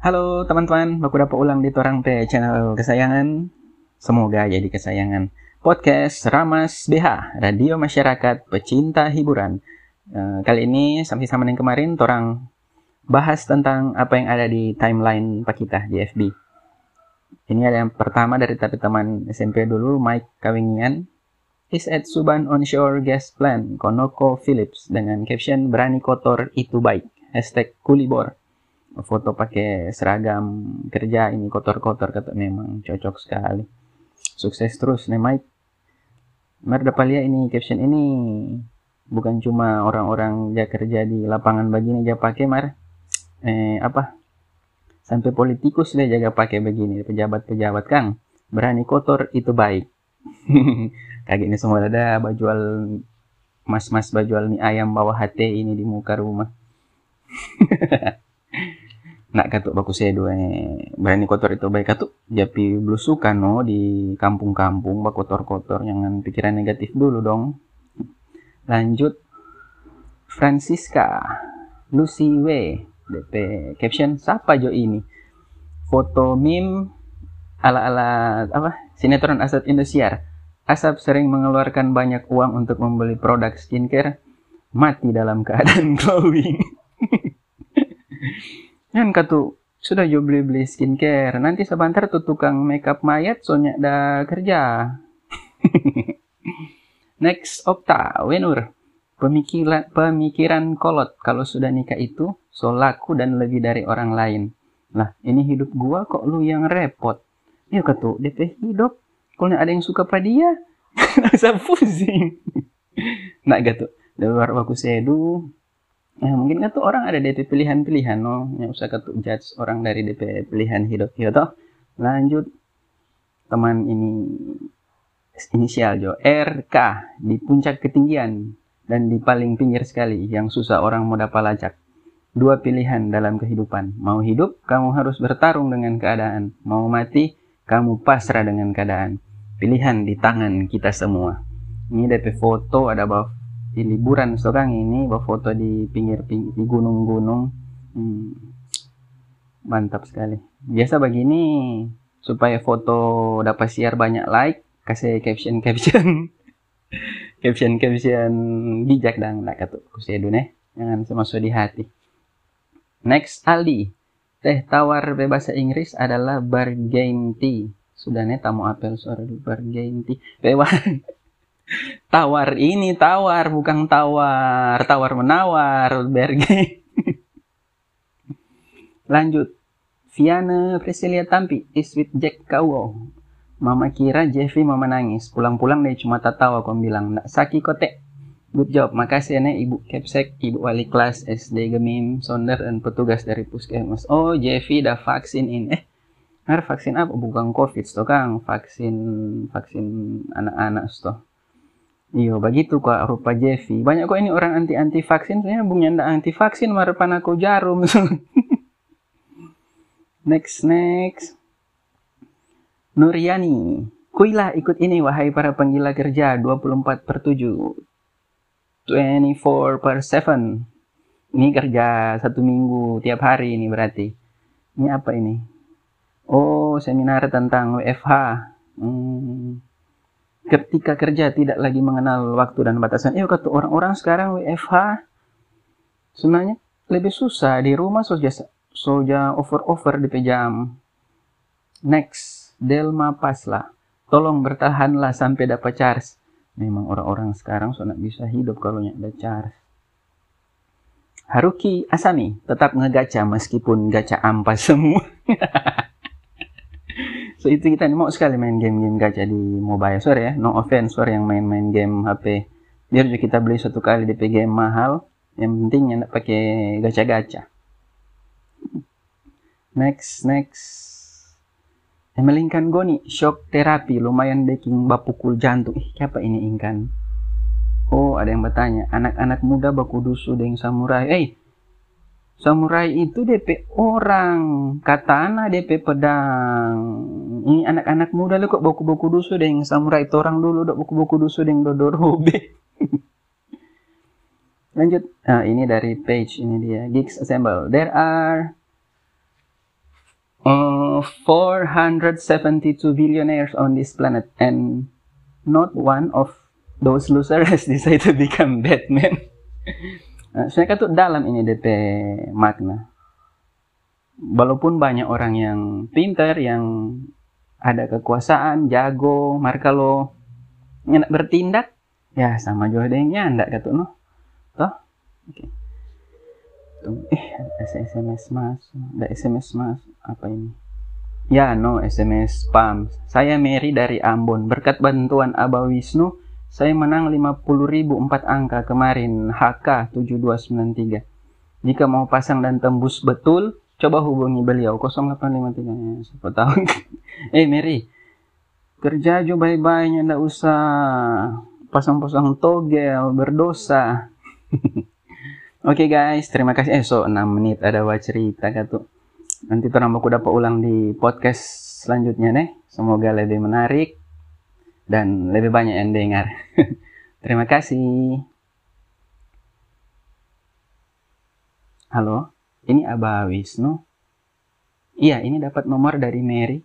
Halo teman-teman, baku dapat ulang di Torang P channel kesayangan. Semoga jadi kesayangan podcast Ramas BH, Radio Masyarakat Pecinta Hiburan. Uh, kali ini sampai sama dengan kemarin, Torang bahas tentang apa yang ada di timeline Pak kita di FB. Ini ada yang pertama dari tapi teman SMP dulu, Mike Kawingian. Is at Suban Onshore Gas Plant, Konoko Philips, dengan caption berani kotor itu baik. Hashtag kulibor. Foto pakai seragam kerja ini kotor-kotor kata memang cocok sekali. Sukses terus nih Mike. Mer dapat lihat ini caption ini bukan cuma orang-orang dia kerja di lapangan begini dia pakai Mar. Eh apa? Sampai politikus dia jaga pakai begini pejabat-pejabat kang. Berani kotor itu baik kayak ini semua ada bajual mas-mas bajual mie ayam bawah hati ini di muka rumah. Nak katuk baku sedo eh berani kotor itu baik katuk. Japi blusukan no di kampung-kampung bak kotor-kotor. Jangan pikiran negatif dulu dong. Lanjut. Francisca Lucy W. DP caption siapa jo ini? Foto meme ala-ala apa sinetron Asap Indosiar Asap sering mengeluarkan banyak uang untuk membeli produk skincare mati dalam keadaan glowing Kan katu sudah jo beli-beli skincare. Nanti sebentar tuh tukang makeup mayat soalnya ada kerja. Next, Opta, Wenur. Pemikiran, pemikiran kolot kalau sudah nikah itu so laku dan lebih dari orang lain. Lah, ini hidup gua kok lu yang repot. Ya katu, DP hidup. Kalau ada yang suka pada dia, rasa pusing. nah, gitu. Luar aku sedu, Nah, mungkin tuh orang ada DP pilihan-pilihan, no? Yang usah ketuk judge orang dari DP pilihan hidup, ya toh. Lanjut, teman ini inisial Jo, RK di puncak ketinggian dan di paling pinggir sekali, yang susah orang mau dapat lacak. Dua pilihan dalam kehidupan. Mau hidup, kamu harus bertarung dengan keadaan. Mau mati, kamu pasrah dengan keadaan. Pilihan di tangan kita semua. Ini DP foto ada bawah di liburan. Sekarang ini bawa foto di pinggir, pinggir di gunung-gunung. Hmm, mantap sekali. Biasa begini supaya foto dapat share banyak like kasih caption caption. Caption caption bijak dan nak kata kusedu nih jangan semasuk di hati. Next Aldi teh tawar berbahasa Inggris adalah bargain sudah nih tamu apel suara bargain tea. Tawar ini tawar bukan tawar. Tawar menawar berge lanjut. Viana Priscilia Tampi is with Jack Kawo. Mama kira Jeffy mama nangis. Pulang-pulang dia cuma tawa kau bilang nak saki kote good job makasih ya ibu Kepsek ibu wali kelas SD Gemim Sonder dan petugas dari puskesmas oh Jeffy dah vaksin ini eh Har vaksin apa? Bukan COVID, toh kang. Vaksin, vaksin anak-anak, toh. Iya, begitu kok rupa Jeffy. Banyak kok ini orang anti-anti vaksin, sebenarnya bung nyanda anti vaksin marepan aku jarum. next, next. Nuriani. Kuilah ikut ini wahai para penggila kerja 24 per 7. 24 per 7. Ini kerja satu minggu tiap hari ini berarti. Ini apa ini? Oh, seminar tentang WFH. Hmm ketika kerja tidak lagi mengenal waktu dan batasan. Eh kata orang-orang sekarang WFH sebenarnya lebih susah di rumah soja soja over-over di pejam. Next, Delma Pasla. Tolong bertahanlah sampai dapat charge. Memang orang-orang sekarang sudah bisa hidup kalau ada charge. Haruki Asami tetap ngegaca meskipun gacha ampas semua. So itu kita mau sekali main game-game gacha di mobile. Sorry ya, no offense sorry yang main-main game HP. Biar juga kita beli satu kali di game mahal. Yang penting yang pakai gacha-gacha. Next, next. Emelingkan Goni, shock terapi lumayan baking bapukul jantung. Ih, siapa ini ingkan? Oh, ada yang bertanya, anak-anak muda baku dusu dengan samurai. Eh, Samurai itu DP orang, katana DP pedang. Ini anak-anak muda lu kok buku-buku dusu deng samurai itu orang dulu dok buku-buku dusu deng dodorobe. Lanjut. Nah, ini dari page ini dia. Geeks Assemble. There are uh, 472 billionaires on this planet and not one of those losers has decided to become Batman. nah, sebenarnya tuh dalam ini DP makna. Walaupun banyak orang yang pinter, yang ada kekuasaan, jago, mereka lo bertindak, ya sama juga dengan ndak kata no toh okay. Eh ada sms mas ada sms mas apa ini? Ya no sms spam. Saya Mary dari Ambon. Berkat bantuan Abah Wisnu saya menang 50.000 empat angka kemarin. HK 7293 jika mau pasang dan tembus betul coba hubungi beliau. 0853 ya, siapa tahu. Eh Mary. Kerja aja baik-baiknya ndak usah pasang-pasang togel berdosa Oke okay guys, terima kasih. Eh, so 6 menit ada wa cerita tuh. Nanti terang aku dapat ulang di podcast selanjutnya nih. Semoga lebih menarik dan lebih banyak yang dengar. terima kasih. Halo, ini Abah Wisnu. Iya, ini dapat nomor dari Mary.